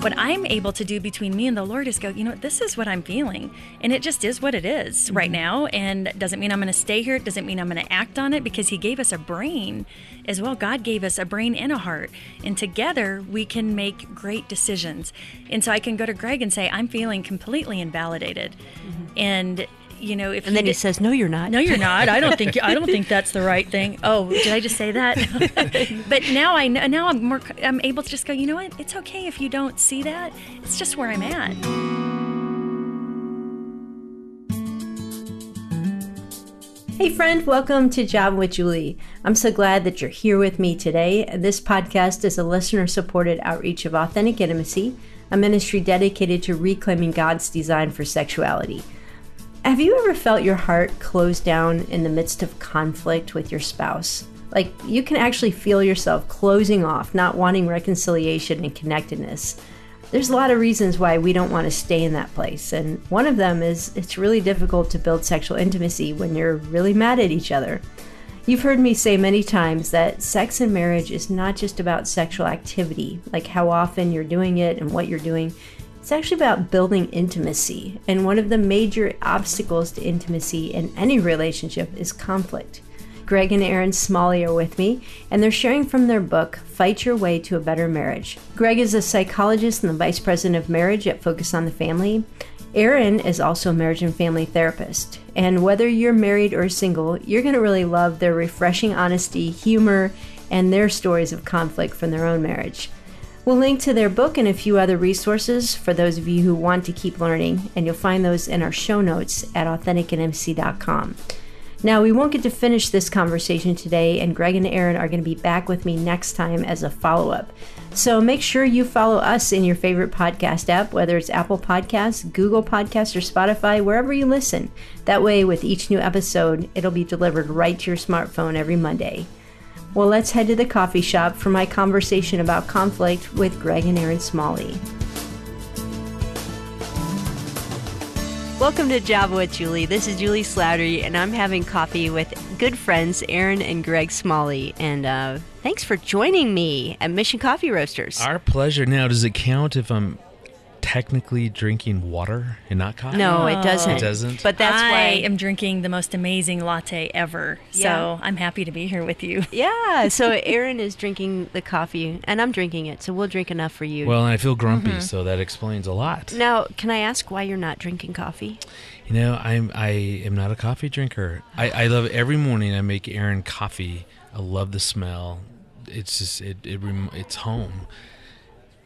what I'm able to do between me and the Lord is go, you know, this is what I'm feeling. And it just is what it is mm-hmm. right now. And doesn't mean I'm going to stay here. It doesn't mean I'm going to act on it because He gave us a brain as well. God gave us a brain and a heart. And together we can make great decisions. And so I can go to Greg and say, I'm feeling completely invalidated. Mm-hmm. And you know, if and then he, he says, "No, you're not." No, you're not. I don't think I don't think that's the right thing. Oh, did I just say that? but now I know. Now I'm more. I'm able to just go. You know what? It's okay if you don't see that. It's just where I'm at. Hey, friend, welcome to Java with Juli. I'm so glad that you're here with me today. This podcast is a listener supported outreach of Authentic Intimacy, a ministry dedicated to reclaiming God's design for sexuality. Have you ever felt your heart close down in the midst of conflict with your spouse? Like you can actually feel yourself closing off, not wanting reconciliation and connectedness. There's a lot of reasons why we don't want to stay in that place, and one of them is it's really difficult to build sexual intimacy when you're really mad at each other. You've heard me say many times that sex and marriage is not just about sexual activity, like how often you're doing it and what you're doing. It's actually about building intimacy, and one of the major obstacles to intimacy in any relationship is conflict. Greg and Erin Smalley are with me, and they're sharing from their book, Fight Your Way to a Better Marriage. Greg is a psychologist and the vice president of marriage at Focus on the Family. Erin is also a marriage and family therapist. And whether you're married or single, you're going to really love their refreshing honesty, humor, and their stories of conflict from their own marriage. We'll link to their book and a few other resources for those of you who want to keep learning, and you'll find those in our show notes at AuthenticIntimacy.com. Now, we won't get to finish this conversation today, and Greg and Erin are going to be back with me next time as a follow up. So make sure you follow us in your favorite podcast app, whether it's Apple Podcasts, Google Podcasts, or Spotify, wherever you listen. That way, with each new episode, it'll be delivered right to your smartphone every Monday. Well, let's head to the coffee shop for my conversation about conflict with Greg and Erin Smalley. Welcome to Java with Juli. This is Juli Slattery, and I'm having coffee with good friends Erin and Greg Smalley. And uh, thanks for joining me at Mission Coffee Roasters. Our pleasure. Now, does it count if I'm technically drinking water and not coffee? No, it doesn't. It doesn't. But that's I why I am drinking the most amazing latte ever. Yeah. So I'm happy to be here with you. Yeah. So Erin is drinking the coffee, and I'm drinking it. So we'll drink enough for you. Well, and I feel grumpy, mm-hmm. so that explains a lot. Now, can I ask why you're not drinking coffee? You know, I'm I am not a coffee drinker. I, I love every morning I make Erin coffee. I love the smell. It's just it, it it's home.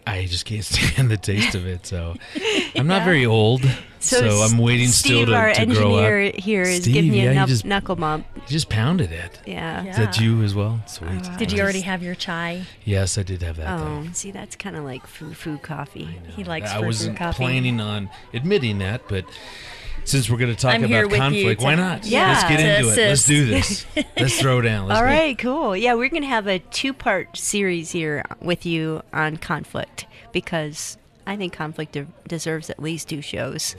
I just can't stand the taste of it. So I'm not very old. So, so I'm waiting Steve, still to, our to engineer grow up. here is Steve, giving me yeah, a knuck- just, knuckle bump. He just pounded it. Yeah. yeah. Is that you as well? Sweet. Uh, did you already have your chai? Yes, I did have that. Oh, though. see, that's kind of like foo foo coffee. He likes I wasn't planning on admitting that, but since we're going to talk I'm about conflict, why not? Yeah. Let's get into it. Let's do this. Let's throw down. Let's All right, cool. Yeah, we're going to have a two part series here with you on conflict because I think conflict de- deserves at least two shows.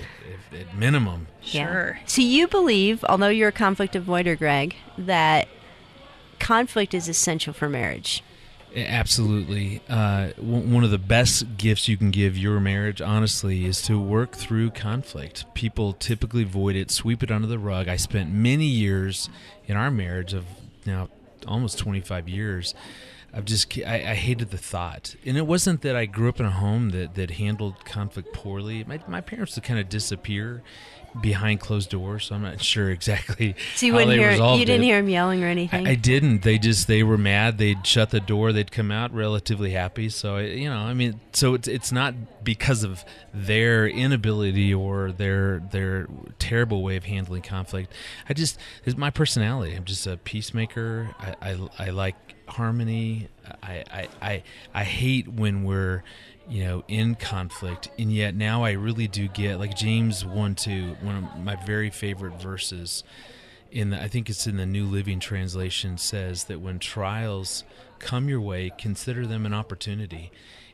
At, at minimum. Yeah. Sure. So you believe, although you're a conflict avoider, Greg, that conflict is essential for marriage. Absolutely. Uh, one of the best gifts you can give your marriage, honestly, is to work through conflict. People typically avoid it, sweep it under the rug. I spent many years in our marriage of now almost 25 years I've just I, I, hated the thought, and it wasn't that I grew up in a home that that handled conflict poorly. My my parents would kind of disappear behind closed doors, so I'm not sure exactly. So you how wouldn't they hear you didn't it. hear him yelling or anything. I, I, didn't. They just they were mad. They'd shut the door. They'd come out relatively happy. So you know, I mean, so it's it's not because of their inability or their their terrible way of handling conflict. I just it's my personality. I'm just a peacemaker. I I, I like harmony. I, I, I, I hate when we're, you know, in conflict, and yet now I really do get like James one two, one of my very favorite verses. In the, I think it's in the New Living Translation says that when trials come your way, consider them an opportunity,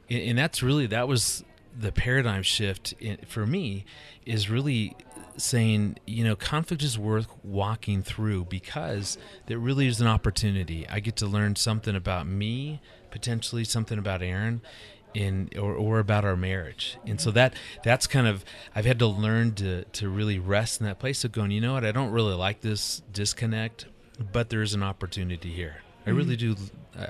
and, and that's really that was the paradigm shift in, for me is really saying, you know, conflict is worth walking through because there really is an opportunity. I get to learn something about me, potentially something about Erin, in or, or about our marriage and so that that's kind of i've had to learn to to really rest in that place of going you know what i don't really like this disconnect but there's an opportunity here i really do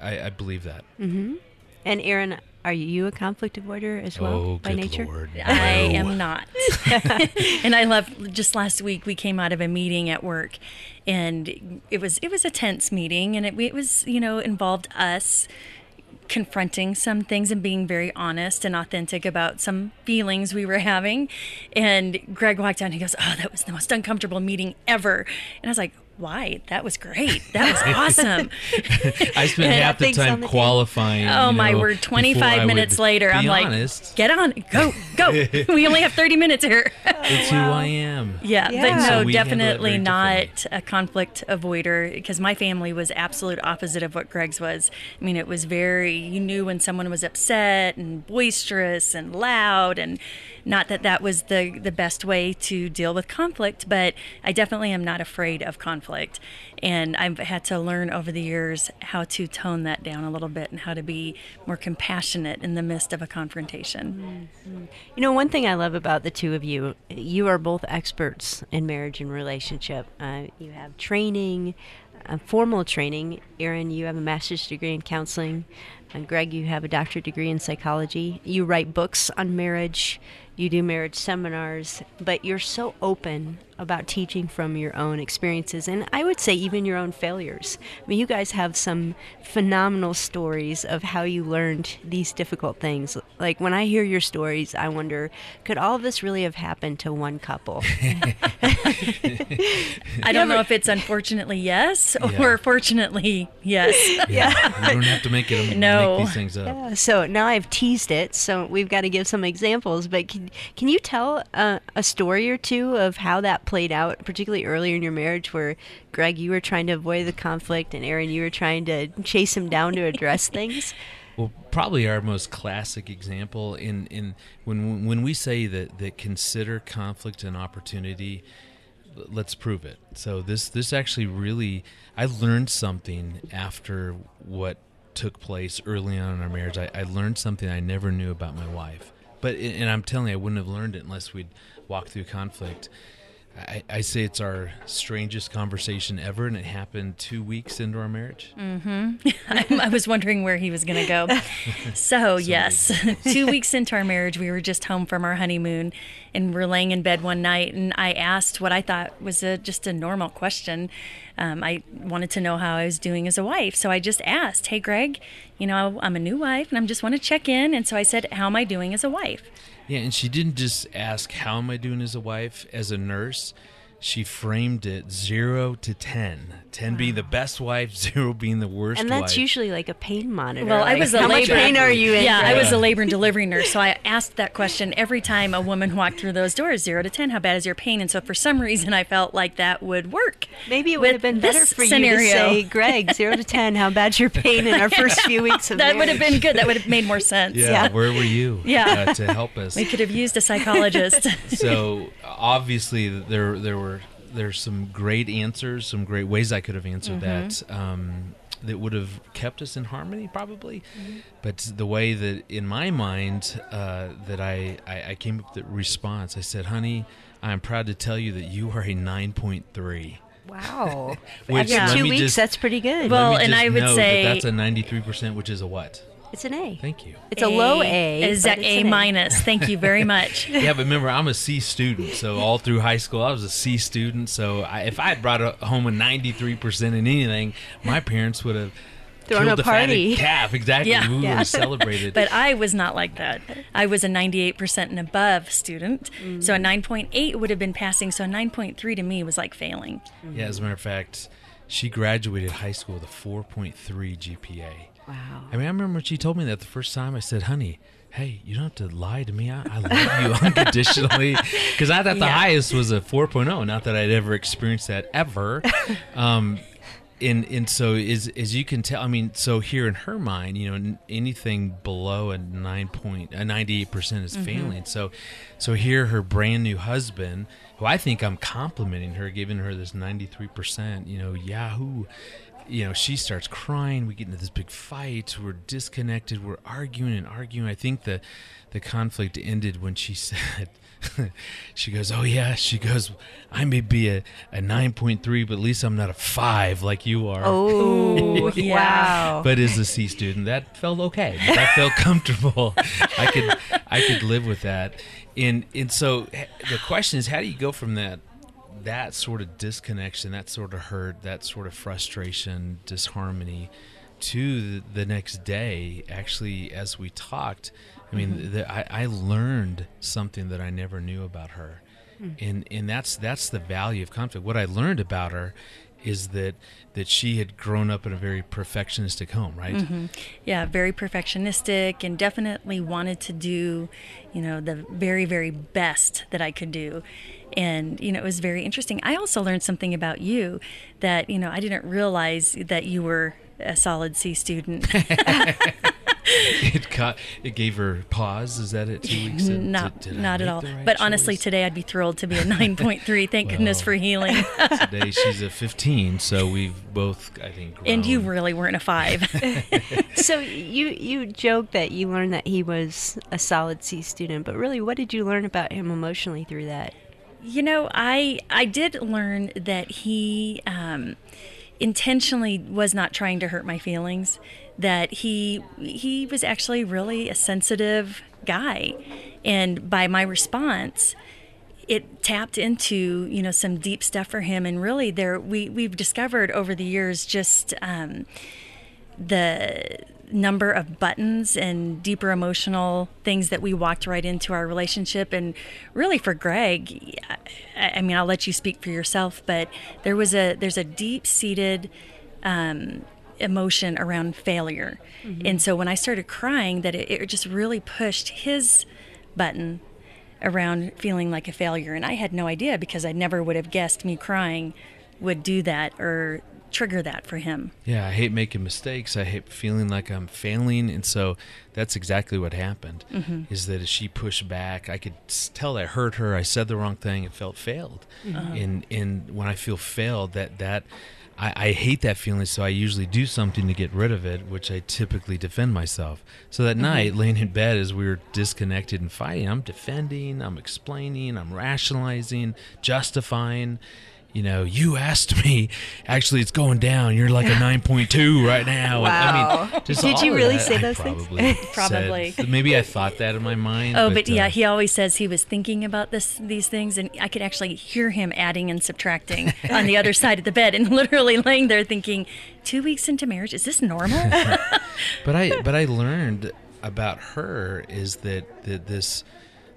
i, I believe that Mm-hmm. And Erin, are you a conflict avoider as well oh by good nature? lord I am not. and I love just last week we came out of a meeting at work and it was it was a tense meeting and it, it was, you know, involved us confronting some things and being very honest and authentic about some feelings we were having. And Greg walked down and he goes, "Oh, that was the most uncomfortable meeting ever." And I was like, "Why? That was great. That was awesome." i spent And half the time the qualifying Oh you my word! Twenty-five minutes later, I'm like, "Get on, go, go! we only have thirty minutes here." it's who i am Yeah, Yeah. but no, we handle it definitely not a conflict avoider because my family was absolute opposite of what Greg's was. I mean, it was very you knew when someone was upset and boisterous and loud and not that that was the the best way to deal with conflict, but I definitely am not afraid of conflict. And I've had to learn over the years how to tone that down a little bit and how to be more compassionate in the midst of a confrontation. You know, one thing I love about the two of you, you are both experts in marriage and relationship. Uh, you have training, uh, formal training. Erin, you have a master's degree in counseling. And Greg, you have a doctorate degree in psychology. You write books on marriage. You do marriage seminars, but you're so open about teaching from your own experiences and I would say even your own failures. I mean, you guys have some phenomenal stories of how you learned these difficult things. Like when I hear your stories, I wonder, could all of this really have happened to one couple? I don't know if it's unfortunately yes Yeah. or fortunately yes. yeah you don't have to make it No. make these things up Uh, so now I've teased it, so we've got to give some examples. But can, can you tell uh, a story or two of how that played out, particularly earlier in your marriage, where Greg, you were trying to avoid the conflict, and Erin, you were trying to chase him down to address things? Well, probably our most classic example in, in when when we say that, that consider conflict an opportunity, let's prove it. So this this actually really I learned something after what took place early on in our marriage. I, I learned something I never knew about my wife. But and I'm telling you, I wouldn't have learned it unless we'd walked through conflict. I, I say it's our strangest conversation ever, and it happened two weeks into our marriage. I, I was wondering where he was going to go. So, yes, two weeks into our marriage, we were just home from our honeymoon and we're laying in bed one night. And I asked what I thought was a, just a normal question. Um, I wanted to know how I was doing as a wife. So I just asked, Hey, Greg, you know, I'm a new wife and I'm just want to check in. And so I said, How am I doing as a wife? Yeah, and she didn't just ask, How am I doing as a wife, as a nurse? She framed it zero to 10. 10 being the best wife, zero being the worst And that's wife. usually like a pain monitor. Well, I was a how much labor- pain are you in? Yeah, I was a labor and delivery nurse, so I asked that question every time a woman walked through those doors, zero to ten. How bad is your pain? And so for some reason, I felt like that would work. Maybe it would have been better this for scenario. you to say, Greg, zero to ten. How bad's your pain in our first few weeks of That would have been good. That would have made more sense. yeah, Yeah. where were you Yeah. uh, to help us? We could have used a psychologist. so obviously there there were there's some great answers, some great ways I could have answered that um, that would have kept us in harmony, probably. But the way that in my mind uh, that I, I I came up with the response, I said, "Honey, I'm proud to tell you that you are a 9.3." Wow. Which, After let two weeks, just- that's pretty good. Well, and I would note say- that that's a 93%, which is a what? It's an A. Thank you. It's a, low A. Is that A minus? Thank you very much. Yeah, but remember, I'm a C student, so all through high school, I was a C student. So I, if I had brought a, home a 93% in anything, my parents would have Thrown a party. calf. Exactly, Yeah. we Yeah. have celebrated. But I was not like that. I was a 98% and above student. Mm. So a 9.8 would have been passing. So a 9.3 to me was like failing. yeah, as a matter of fact, she graduated high school with a 4.3 GPA. Wow. I mean, I remember when she told me that the first time. I said, "Honey." Hey, you don't have to lie to me. I, I love you unconditionally. Because I thought the Yeah. highest was a 4.0. Not that I'd ever experienced that ever. um, and and so as as you can tell, I mean, so here in her mind, you know, anything below a nine point a ninety eight percent is failing. So, so here her brand new husband, who I think I'm complimenting her, giving her this ninety three percent, you know, Yahoo you know, she starts crying. We get into this big fight. We're disconnected. We're arguing and arguing. I think the the conflict ended when she said, she goes, "Oh yeah." She goes, "I may be a, a nine point three, but at least I'm not a five like you are." Oh, Yeah. wow. But as a C student, that felt okay. That felt comfortable. I could I could live with that. And and so eh, the question is, how do you go from that that sort of disconnection, that sort of hurt, that sort of frustration, disharmony, to the, next day? Actually, as we talked, I mean, mm-hmm. the, I, I learned something that I never knew about her, hmm. and and that's that's the value of conflict. What I learned about her is that that she had grown up in a very perfectionistic home, right? Mm-hmm. yeah, very perfectionistic and definitely wanted to do, you know, the very, very best that I could do. And, you know, it was very interesting. I also learned something about you that, you know, I didn't realize that you were a solid C student. it caught, it gave her pause. Is that it? Two weeks? in? not Did- did not at make all. the right but honestly, today I'd be thrilled to be a 9.3. Thank goodness for healing. today she's a 15, so we've both, I think, and you really weren't a 5. So you you joke that you learned that he was a solid C student, but really, what did you learn about him emotionally through that? You know, I I did learn that he um, intentionally was not trying to hurt my feelings. That he he was actually really a sensitive guy, and by my response, it tapped into you know some deep stuff for him. And really, there we we've discovered over the years just. Um, the number of buttons and deeper emotional things that we walked right into our relationship. And really for greg i, I mean i'll let you speak for yourself but there was a there's a deep seated um, emotion around failure. And so when i started crying that it, it just really pushed his button around feeling like a failure. And i had no idea because i never would have guessed me crying would do that or trigger that for him Yeah, I hate making mistakes. I hate feeling like I'm failing, and so that's exactly what happened. Mm-hmm. Is that as she pushed back, I could tell I hurt her. I said the wrong thing. It felt failed, Uh-huh. and and when I feel failed, that that I, I hate that feeling. So I usually do something to get rid of it, which I typically defend myself. So that night, laying in bed as we were disconnected and fighting, I'm defending, I'm explaining, I'm rationalizing, justifying you know, you asked me. Actually, it's going down. You're like a 9.2 right now. And, I Wow. mean, Did you really that, say I those things? probably Probably. said- maybe I thought that in my mind. Oh, but, yeah, uh, he always says he was thinking about this these things, and I could actually hear him adding and subtracting on the other side of the bed, and literally laying there thinking, two weeks into marriage, is this normal? but I but I learned about her is that that this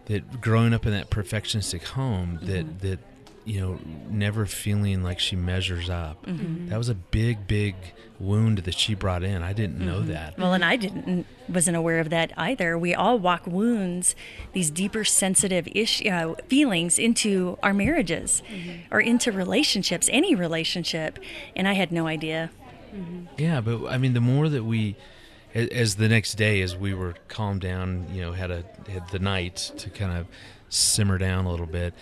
that growing up in that perfectionistic home that that you know never feeling like she measures up. Mm-hmm. Mm-hmm. That was a big big wound that she brought in. I didn't know mm-hmm. that. Well, and I didn't wasn't aware of that either. We all walk wounds, these deeper sensitive ish, uh, feelings into our marriages or into relationships, any relationship, and I had no idea. Yeah, but I mean, the more that we, as, as the next day, as we were calmed down, you know, had a had the night to kind of simmer down a little bit.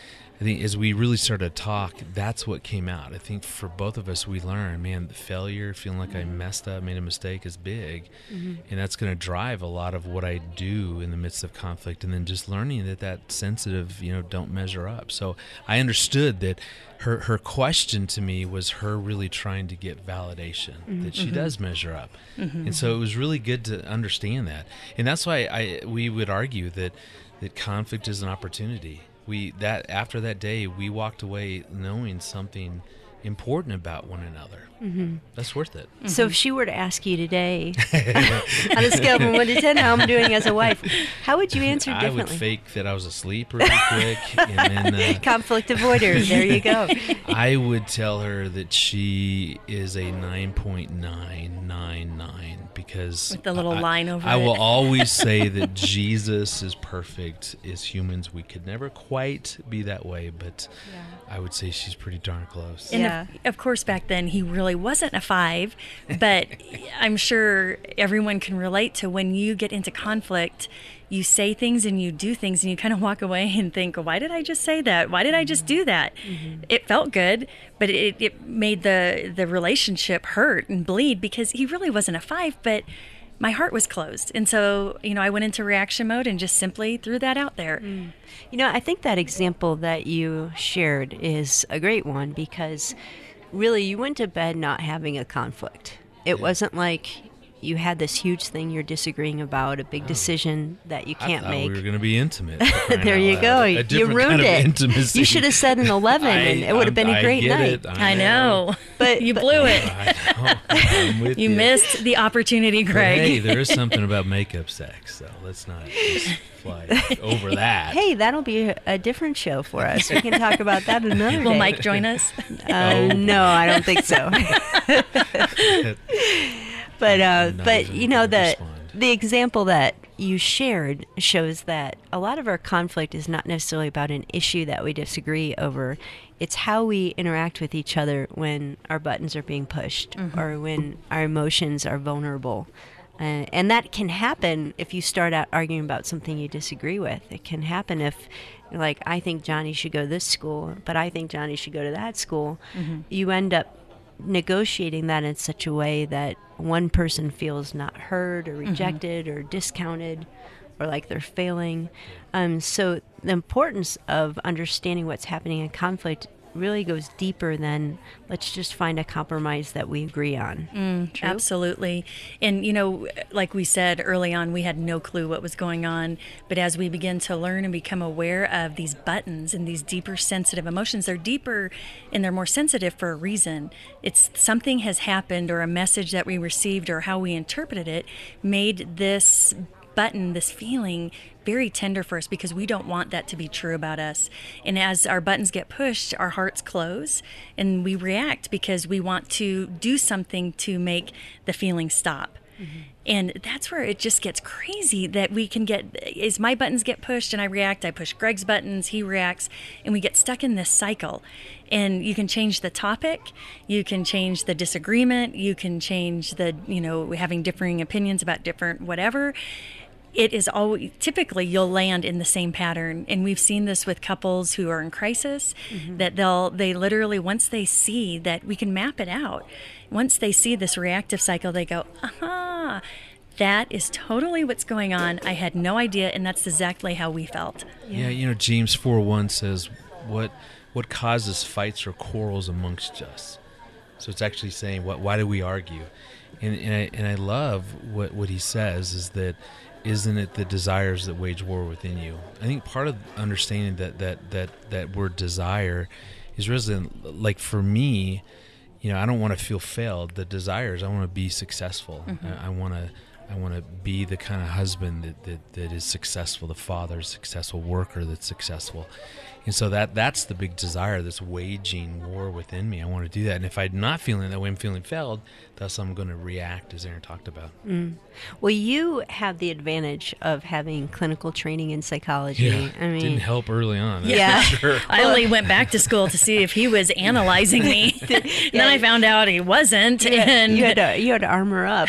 I think as we really started to talk, that's what came out. I think for both of us, we learned, man, the failure, feeling like I messed up, made a mistake, is big, mm-hmm. and that's going to drive a lot of what I do in the midst of conflict. And then just learning that that sensitive, you know, don't measure up. So I understood that her her question to me was her really trying to get validation mm-hmm. that she mm-hmm. does measure up, and so it was really good to understand that, and that's why I we would argue that that conflict is an opportunity. We that after that day we walked away knowing something important about one another. Mm-hmm. That's worth it. So if she were to ask you today, on a scale from one to ten, how I'm doing as a wife, how would you answer differently? I would fake that I was asleep really quick, and then uh, Conflict avoider. There you go. I would tell her that she is a nine point nine nine nine because With the little I- line over I will always say that Jesus is perfect. As humans, we could never quite be that way, but I would say she's pretty darn close. And Yeah. Yeah. of, of course, back then he really wasn't a five, but I'm sure everyone can relate to when you get into conflict, you say things and you do things and you kind of walk away and think, why did I just say that? Why did I just do that? Mm-hmm. It felt good, but it, it made the, the relationship hurt and bleed because he really wasn't a five, but my heart was closed. And so, you know, I went into reaction mode and just simply threw that out there. Mm. You know, I think that example that you shared is a great one because really you went to bed not having a conflict. It wasn't like you had this huge thing you're disagreeing about, a big decision that you can't thought make. we were going to be intimate. there you loud. go. A You ruined kind of it. Intimacy. You should have said an 11 and it would have been a great get night. it. I know. But- you blew it. I know. I'm with You missed the opportunity, But Greg. Hey, there is something about makeup sex, so let's not just fly over that. Hey, that'll be a, a different show for us. We can talk about that another day. Will Mike join us? Uh, Oh. no, I don't think so. But uh, but you know the respond. the example that you shared shows that a lot of our conflict is not necessarily about an issue that we disagree over. It's how we interact with each other when our buttons are being pushed or when our emotions are vulnerable. Uh, and that can happen if you start out arguing about something you disagree with. It can happen if, like, I think Johnny should go to this school, but I think Johnny should go to that school. You end up negotiating that in such a way that one person feels not heard or rejected or discounted or like they're failing. Um, so the importance of understanding what's happening in conflict really goes deeper than let's just find a compromise that we agree on. Mm, Absolutely. And, you know, like we said early on, we had no clue what was going on. But as we begin to learn and become aware of these buttons and these deeper sensitive emotions, they're deeper and they're more sensitive for a reason. It's something has happened or a message that we received or how we interpreted it made this button, this feeling, very tender for us because we don't want that to be true about us. And as our buttons get pushed, our hearts close and we react because we want to do something to make the feeling stop. Mm-hmm. And that's where it just gets crazy that we can get is my buttons get pushed and I react, I push Greg's buttons, he reacts, and we get stuck in this cycle. And you can change the topic, you can change the disagreement, you can change the, you know, having differing opinions about different whatever it is always typically you'll land in the same pattern and we've seen this with couples who are in crisis mm-hmm. that they'll they literally once they see that we can map it out. Once they see this reactive cycle they go aha that is totally what's going on. I had no idea and that's exactly how we felt. Yeah, you know, James 4 1 says, what, what causes fights or quarrels amongst us? So it's actually saying, what, why do we argue? And, and, I, and I love what, what he says is that, isn't it the desires that wage war within you? I think part of understanding that, that, that, that word desire is really like for me, you know, I don't want to feel failed. The desires, I want to be successful. Mm-hmm. I, I want to, I want to be the kind of husband that, that, that is successful, the father, successful worker that's successful. And so that that's the big desire that's waging war within me. I want to do that. And if I'm not feeling that way, I'm feeling failed, thus I'm going to react, as Erin talked about. Well, you have the advantage of having clinical training in psychology. Yeah, I mean, didn't help early on. that's Yeah. sure. i only went back to school to see if he was analyzing me and then i found out he wasn't and you had to you had to armor up.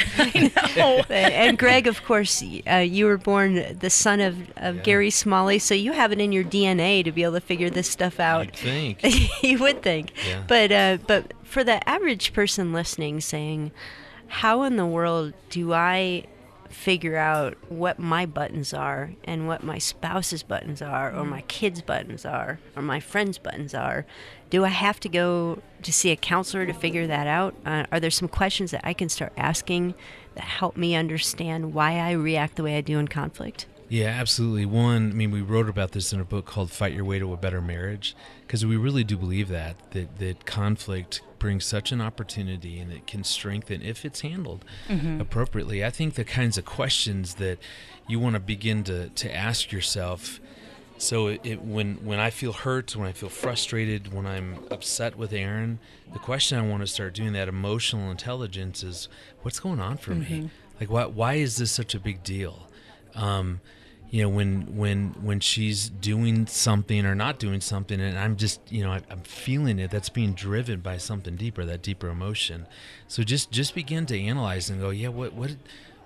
Oh. and Greg, of course, uh, you were born the son of, of Gary Smalley, so you have it in your DNA to be able to figure this stuff out. You'd think. you would think, Yeah. but uh, but for the average person listening, saying, "How in the world do I?" figure out what my buttons are and what my spouse's buttons are or my kids buttons are or my friends buttons are do i have to go to see a counselor to figure that out uh, are there some questions that i can start asking that help me understand why i react the way i do in conflict Yeah, absolutely. One, I mean, we wrote about this in a book called "Fight Your Way to a Better Marriage" because we really do believe that that that conflict brings such an opportunity and it can strengthen if it's handled appropriately. I think the kinds of questions that you want to begin to to ask yourself. So it, it when when I feel hurt, when I feel frustrated, when I'm upset with Erin, the question I want to start doing that emotional intelligence is, what's going on for me? Like, why why is this such a big deal? Um, you know when when when she's doing something or not doing something and i'm just you know I, i'm feeling it that's being driven by something deeper that deeper emotion. So just just begin to analyze and go yeah what what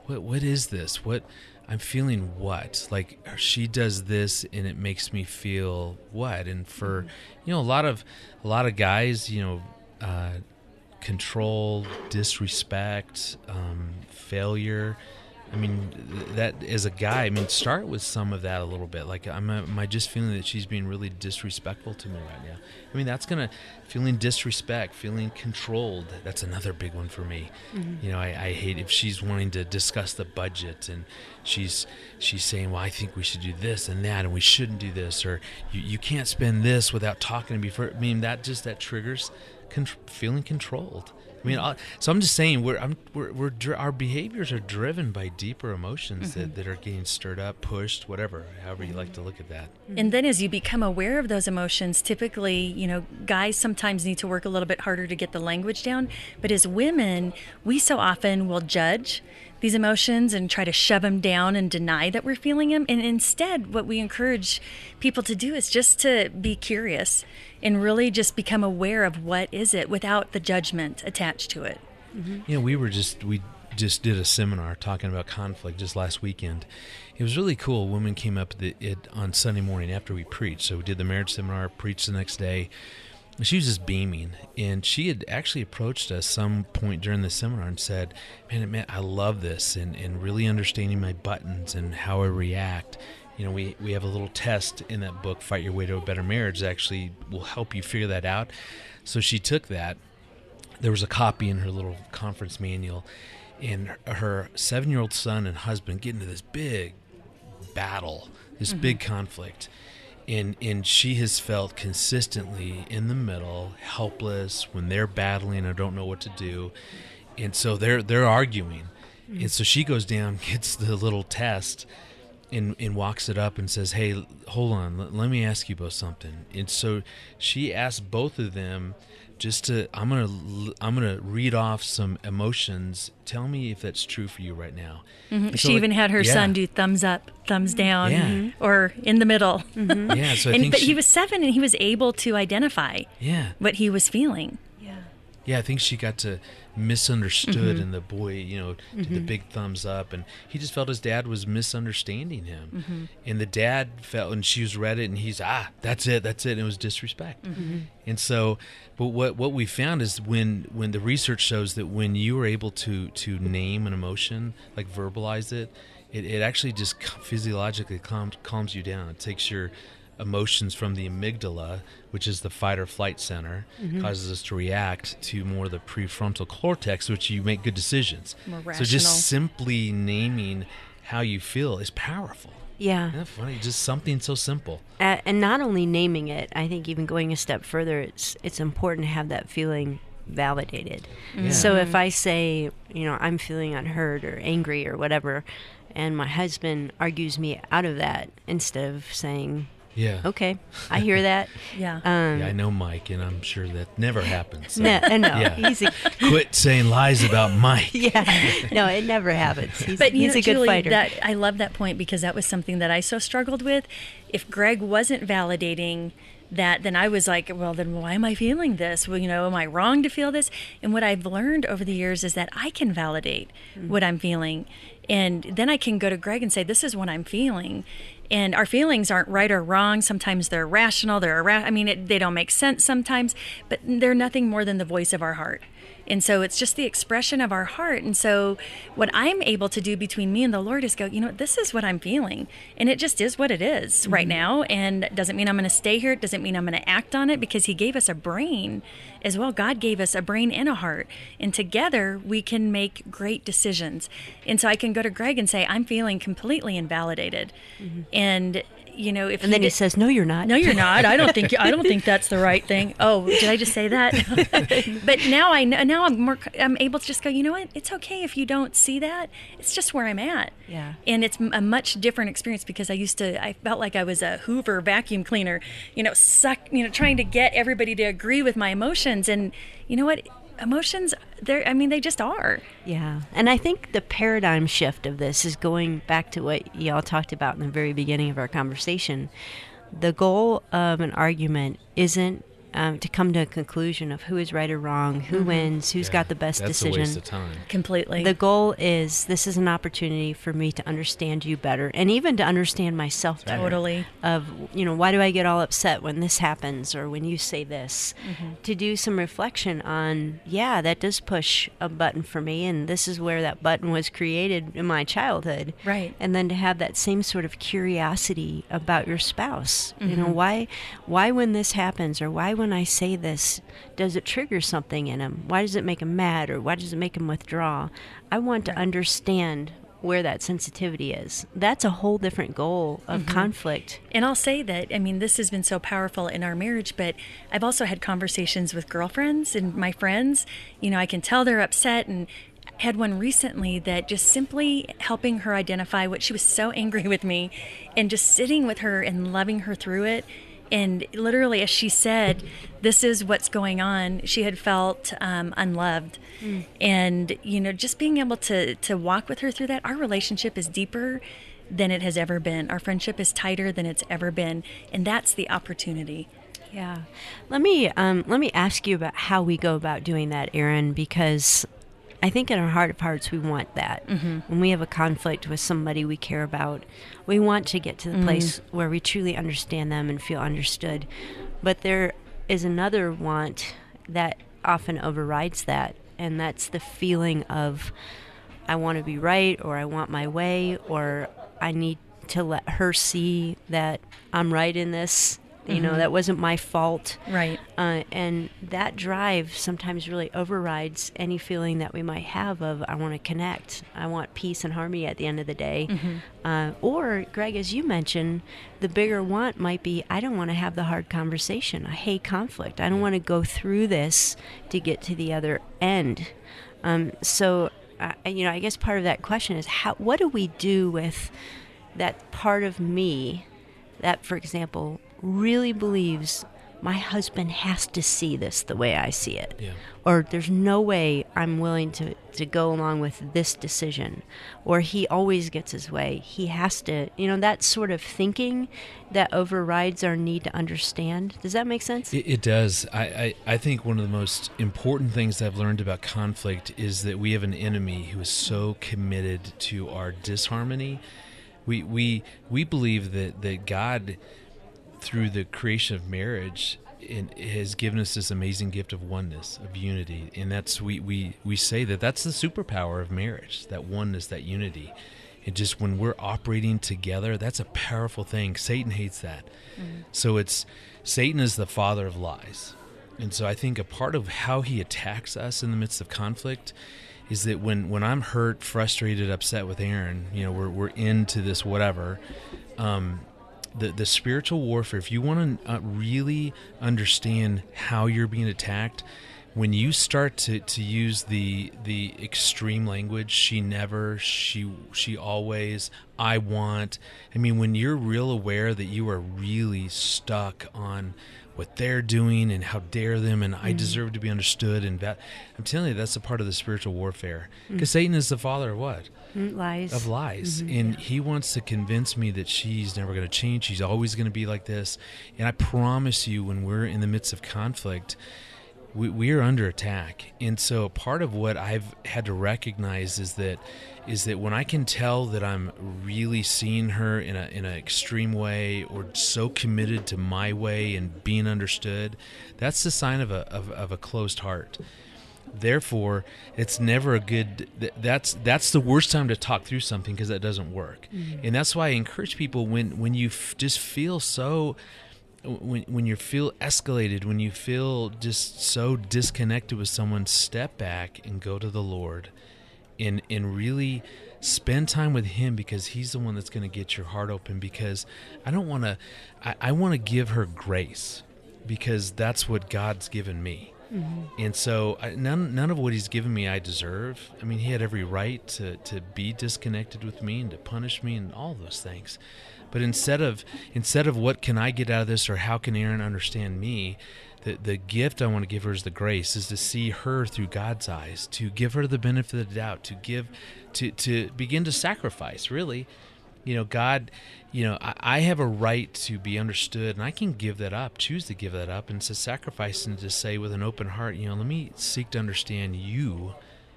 what what is this? What i'm feeling what? Like she does this and it makes me feel what? And for you know a lot of a lot of guys you know uh, control disrespect um, failure I mean, that as a guy, I mean, start with some of that a little bit. Like, am I, am I just feeling that she's being really disrespectful to me right now? I mean, that's gonna feeling disrespect, feeling controlled. That's another big one for me. Mm-hmm. You know, I, I, hate if she's wanting to discuss the budget and she's she's saying, "Well, I think we should do this and that, and we shouldn't do this, or you, you can't spend this without talking to me." For I mean, that just that triggers con- feeling controlled. I mean, mm-hmm. uh, so I'm just saying we're, I'm, we're, we're our behaviors are driven by deeper emotions mm-hmm. that, that are getting stirred up, pushed, whatever, however you like to look at that. Mm-hmm. And then as you become aware of those emotions, typically, you know, guys sometimes need to work a little bit harder to get the language down, but as women, we so often will judge these emotions and try to shove them down and deny that we're feeling them. And instead, what we encourage people to do is just to be curious and really just become aware of what is it without the judgment attached to it. Mm-hmm. You know, we were just we just did a seminar talking about conflict just last weekend. It was really cool. A woman came up the, it on Sunday morning after we preached. So we did the marriage seminar, preached the next day. She was just beaming, and she had actually approached us some point during the seminar and said, "Man, man, I love this, and, and really understanding my buttons and how I react." you know, we, we have a little test in that book, Fight Your Way to a Better Marriage, that actually will help you figure that out. So she took that. There was a copy in her little conference manual, and her seven year old son and husband get into this big battle, this mm-hmm. big conflict. And, and she has felt consistently in the middle, helpless when they're battling or don't know what to do. And so they're they're arguing. Mm-hmm. And so she goes down, gets the little test, and, and walks it up and says, "Hey, hold on, let, let me ask you about something." And so she asked both of them just to I'm going to I'm going to read off some emotions. Tell me if that's true for you right now. Mm-hmm. So she even had her yeah. son do thumbs up, thumbs down, yeah. Mm-hmm. or in the middle. Mm-hmm. yeah, so and, but she, he was 7 and he was able to identify yeah. what he was feeling. Yeah. I think she got to misunderstood mm-hmm. and the boy you know mm-hmm. did the mm-hmm. big thumbs up and he just felt his dad was misunderstanding him mm-hmm. and the dad felt and she was read it and he's ah that's it that's it and it was disrespect mm-hmm. and so but what what we found is when when the research shows that when you are able to to name an emotion like verbalize it it, it actually just physiologically calms, calms you down it takes your emotions from the amygdala, which is the fight or flight center, mm-hmm. causes us to react to more of the prefrontal cortex, which you make good decisions. So just simply naming how you feel is powerful. Yeah. Isn't that funny? Just something so simple. Uh, and not only naming it, I think even going a step further, it's it's important to have that feeling validated. Yeah. So if I say, you know, I'm feeling unheard or angry or whatever, and my husband argues me out of that instead of saying, yeah. Okay. I hear that. yeah. Um, yeah. I know Mike, and I'm sure that never happens. So. No, no. Yeah. He's a, Quit saying lies about Mike. yeah. No, it never happens. He's, but he's know, a good Juli, fighter. That, I love that point because that was something that I so struggled with. If Greg wasn't validating that then I was like, well, then why am I feeling this? Well, you know, am I wrong to feel this? And what I've learned over the years is that I can validate mm-hmm. what I'm feeling. And then I can go to Greg and say, this is what I'm feeling and our feelings aren't right or wrong sometimes they're rational they're i mean it, they don't make sense sometimes but they're nothing more than the voice of our heart and so it's just the expression of our heart. And so what I'm able to do between me and the Lord is go, you know, this is what I'm feeling. And it just is what it is mm-hmm. right now. And doesn't mean I'm going to stay here. It doesn't mean I'm going to act on it because He gave us a brain as well. God gave us a brain and a heart. And together we can make great decisions. And so I can go to Greg and say, I'm feeling completely invalidated. Mm-hmm. And you know, if and then he, he says, "No, you're not. No, you're not. I don't think I don't think that's the right thing." Oh, did I just say that? but now I know. Now I'm more. I'm able to just go. You know what? It's okay if you don't see that. It's just where I'm at. Yeah. And it's a much different experience because I used to. I felt like I was a Hoover vacuum cleaner. You know, suck. You know, trying to get everybody to agree with my emotions, and you know what? emotions, they're, I mean, they just are. Yeah. And I think the paradigm shift of this is going back to what y'all talked about in the very beginning of our conversation. The goal of an argument isn't um, to come to a conclusion of who is right or wrong, who Mm-hmm. wins, who's Yeah, got the best that's decision. a waste of time. Completely. The goal is this is an opportunity for me to understand you better and even to understand myself better. Totally. Of, you know, why do I get all upset when this happens or when you say this? Mm-hmm. To do some reflection on, yeah, that does push a button for me and this is where that button was created in my childhood. Right. And then to have that same sort of curiosity about your spouse. You Mm-hmm. know, why why when this happens or why when I say this does it trigger something in him? Why does it make him mad or why does it make him withdraw? I want to understand where that sensitivity is. That's a whole different goal of Mm-hmm. conflict. And I'll say that, I mean, this has been so powerful in our marriage, but I've also had conversations with girlfriends and my friends. You know, I can tell they're upset and had one recently that just simply helping her identify what she was so angry with me and just sitting with her and loving her through it. And literally, as she said, this is what's going on, she had felt um, unloved. And, you know, just being able to, to walk with her through that, our relationship is deeper than it has ever been. Our friendship is tighter than it's ever been, and that's the opportunity. Yeah. Let me um, let me ask you about how we go about doing that, Erin, because I think in our heart of hearts we want that. Mm-hmm. When we have a conflict with somebody we care about, we want to get to the place mm. where we truly understand them and feel understood. But there is another want that often overrides that, and that's the feeling of I want to be right or I want my way or I need to let her see that I'm right in this. You know, that wasn't my fault. Right. Uh, and that drive sometimes really overrides any feeling that we might have of I want to connect. I want peace and harmony at the end of the day. Uh, or, Greg, as you mentioned, the bigger want might be I don't want to have the hard conversation. I hate conflict. I don't want to go through this to get to the other end. Um, so, uh, you know, I guess part of that question is how. What do we do with that part of me that, for example, really believes my husband has to see this the way I see it. Yeah. Or there's no way I'm willing to, to go along with this decision. Or he always gets his way. He has to, you know, that sort of thinking that overrides our need to understand. Does that make sense? It, it does. I, I, I think one of the most important things I've learned about conflict is that we have an enemy who is so committed to our disharmony. We we we believe that, that God, through the creation of marriage, in, has given us this amazing gift of oneness, of unity, and that's we, we we say that that's the superpower of marriage, that oneness, that unity. And just when we're operating together, that's a powerful thing. Satan hates that. So it's Satan is the father of lies. And so I think a part of how he attacks us in the midst of conflict is that when, when I'm hurt, frustrated, upset with Erin, you know, we're, we're into this whatever, um, the, the spiritual warfare, if you want to uh, really understand how you're being attacked, when you start to, to use the the extreme language she never she she always i want i mean when you're real aware that you are really stuck on what they're doing and how dare them and i deserve to be understood and that i'm telling you that's a part of the spiritual warfare. Because satan is the father of what? Mm, Lies. of lies. Mm-hmm. And he wants to convince me that she's never going to change. She's always going to be like this. And i promise you when we're in the midst of conflict we, we are under attack. And so part of what i've had to recognize is that is that when i can tell that i'm really seeing her in a in an extreme way or so committed to my way and being understood that's the sign of a of, of a closed heart therefore it's never a good that's that's the worst time to talk through something because that doesn't work. Mm-hmm. And that's why i encourage people when when you f- just feel so when when you feel escalated when you feel just so disconnected with someone step back and go to the lord and and really spend time with him because he's the one that's going to get your heart open because i don't want to i, I want to give her grace because that's what god's given me Mm-hmm. and so I, none none of what he's given me I deserve. I mean, he had every right to to be disconnected with me and to punish me and all those things. But instead of instead of what can I get out of this or how can Erin understand me, the, the gift I want to give her is the grace, is to see her through God's eyes, to give her the benefit of the doubt, to give, to, to begin to sacrifice, really. You know, God, you know, I, I have a right to be understood and I can give that up, choose to give that up and to sacrifice and to say with an open heart, you know, let me seek to understand you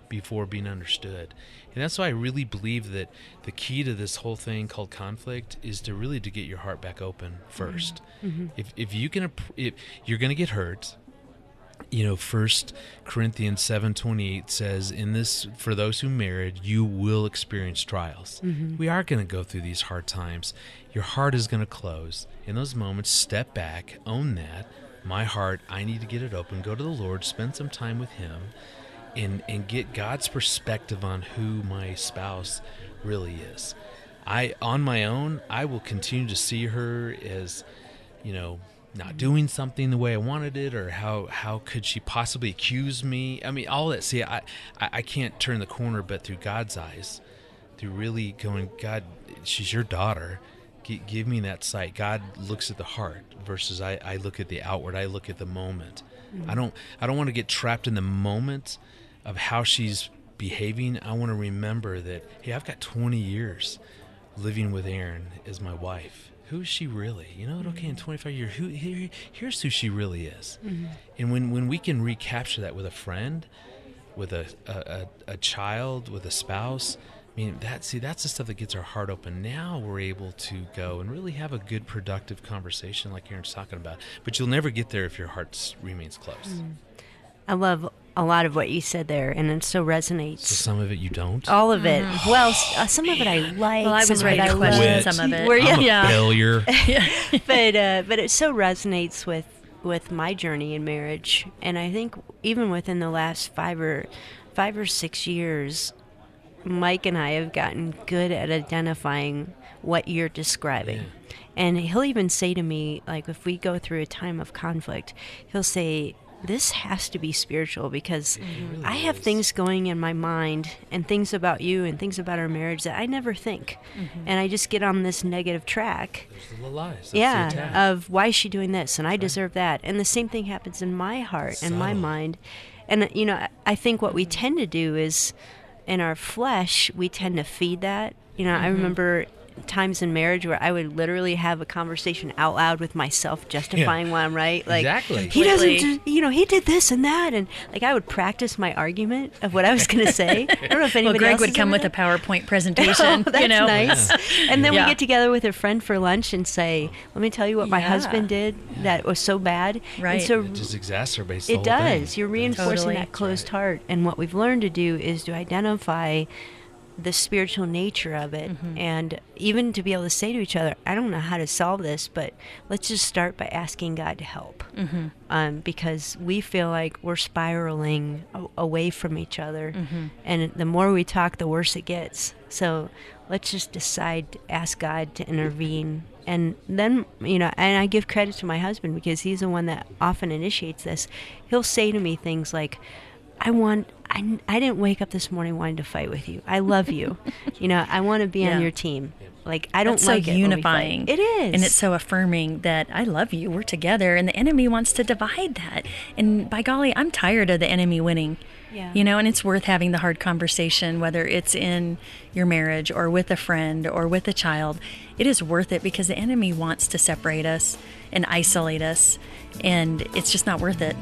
before being understood. And that's why I really believe that the key to this whole thing called conflict is to really to get your heart back open 1st mm-hmm. If if you can if you're going to get hurt, you know, First Corinthians seven twenty eight says, "In this, for those who married, you will experience trials. Mm-hmm. We are going to go through these hard times. Your heart is going to close. In those moments, step back, own that. My heart, I need to get it open. Go to the Lord, spend some time with Him, and and get God's perspective on who my spouse really is. I on my own, I will continue to see her as, you know, not doing something the way I wanted it, or how how could she possibly accuse me? I mean, all that. See, I I, I can't turn the corner, but through God's eyes, through really going, God, she's your daughter. G- give me that sight. God looks at the heart versus I, I look at the outward. I look at the moment. Mm-hmm. I don't I don't want to get trapped in the moment of how she's behaving, I want to remember that, hey, I've got 20 years living with Erin as my wife. Who is she really? You know, it okay, in 25 years, who here, here's who she really is. Mm-hmm. And when, when we can recapture that with a friend, with a, a, a, child, with a spouse, I mean, that see, that's the stuff that gets our heart open. Now we're able to go and really have a good, productive conversation, like Erin's talking about. But you'll never get there if your heart remains closed. Mm. I love a lot of what you said there, and it still resonates. So some of it you don't. All of it. Mm. Well, uh, some of it I like. Well, I was ready to question some of it. Were you? I'm a yeah. failure. but uh, but it so resonates with with my journey in marriage, and I think even within the last five or five or six years, Mike and I have gotten good at identifying what you're describing. Yeah. And he'll even say to me, like, if we go through a time of conflict, he'll say, this has to be spiritual because really I have is. things going in my mind and things about you and things about our marriage that I never think. Mm-hmm. And I just get on this negative track. yeah, of why is she doing this and I right. deserve that. And the same thing happens in my heart and my mind. And you know, I think what we tend to do is in our flesh, we tend to feed that. You know, mm-hmm. I remember times in marriage where I would literally have a conversation out loud with myself, justifying yeah. why I'm right. Like exactly. he doesn't, do, you know, he did this and that, and like I would practice my argument of what I was going to say. I don't know if anybody. well, Greg would come with a PowerPoint presentation. oh, that's you know? nice. Yeah. And then yeah. we get together with a friend for lunch and say, "Let me tell you what my husband did that was so bad." Right. And so it just exacerbates. it does. Thing. You're reinforcing totally. that closed right. heart, and what we've learned to do is to identify the spiritual nature of it mm-hmm. and even to be able to say to each other i don't know how to solve this but let's just start by asking god to help mm-hmm. um, because we feel like we're spiraling a- away from each other mm-hmm. and the more we talk the worse it gets so let's just decide to ask god to intervene and then you know and i give credit to my husband because he's the one that often initiates this he'll say to me things like I want I, I didn't wake up this morning wanting to fight with you. I love you. you know, I want to be yeah. on your team. Like I don't That's like so unifying. It is, and it's so affirming that I love you. We're together, and the enemy wants to divide that. And by golly, I'm tired of the enemy winning. Yeah. You know, and it's worth having the hard conversation, whether it's in your marriage or with a friend or with a child. It is worth it because the enemy wants to separate us and isolate us, and it's just not worth it.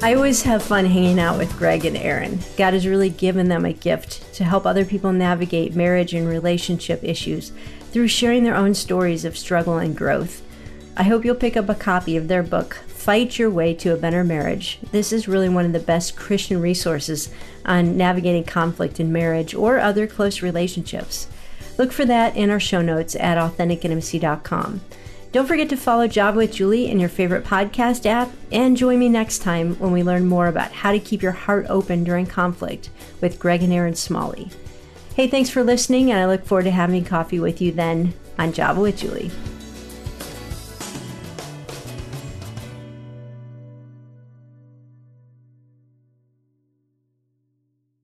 I always have fun hanging out with Greg and Erin. God has really given them a gift to help other people navigate marriage and relationship issues through sharing their own stories of struggle and growth. I hope you'll pick up a copy of their book, Fight Your Way to a Better Marriage. This is really one of the best Christian resources on navigating conflict in marriage or other close relationships. Look for that in our show notes at AuthenticIntimacy.com. Don't forget to follow Java with Juli in your favorite podcast app and join me next time when we learn more about how to keep your heart open during conflict with Greg and Erin Smalley. Hey, thanks for listening, and I look forward to having coffee with you then on Java with Juli.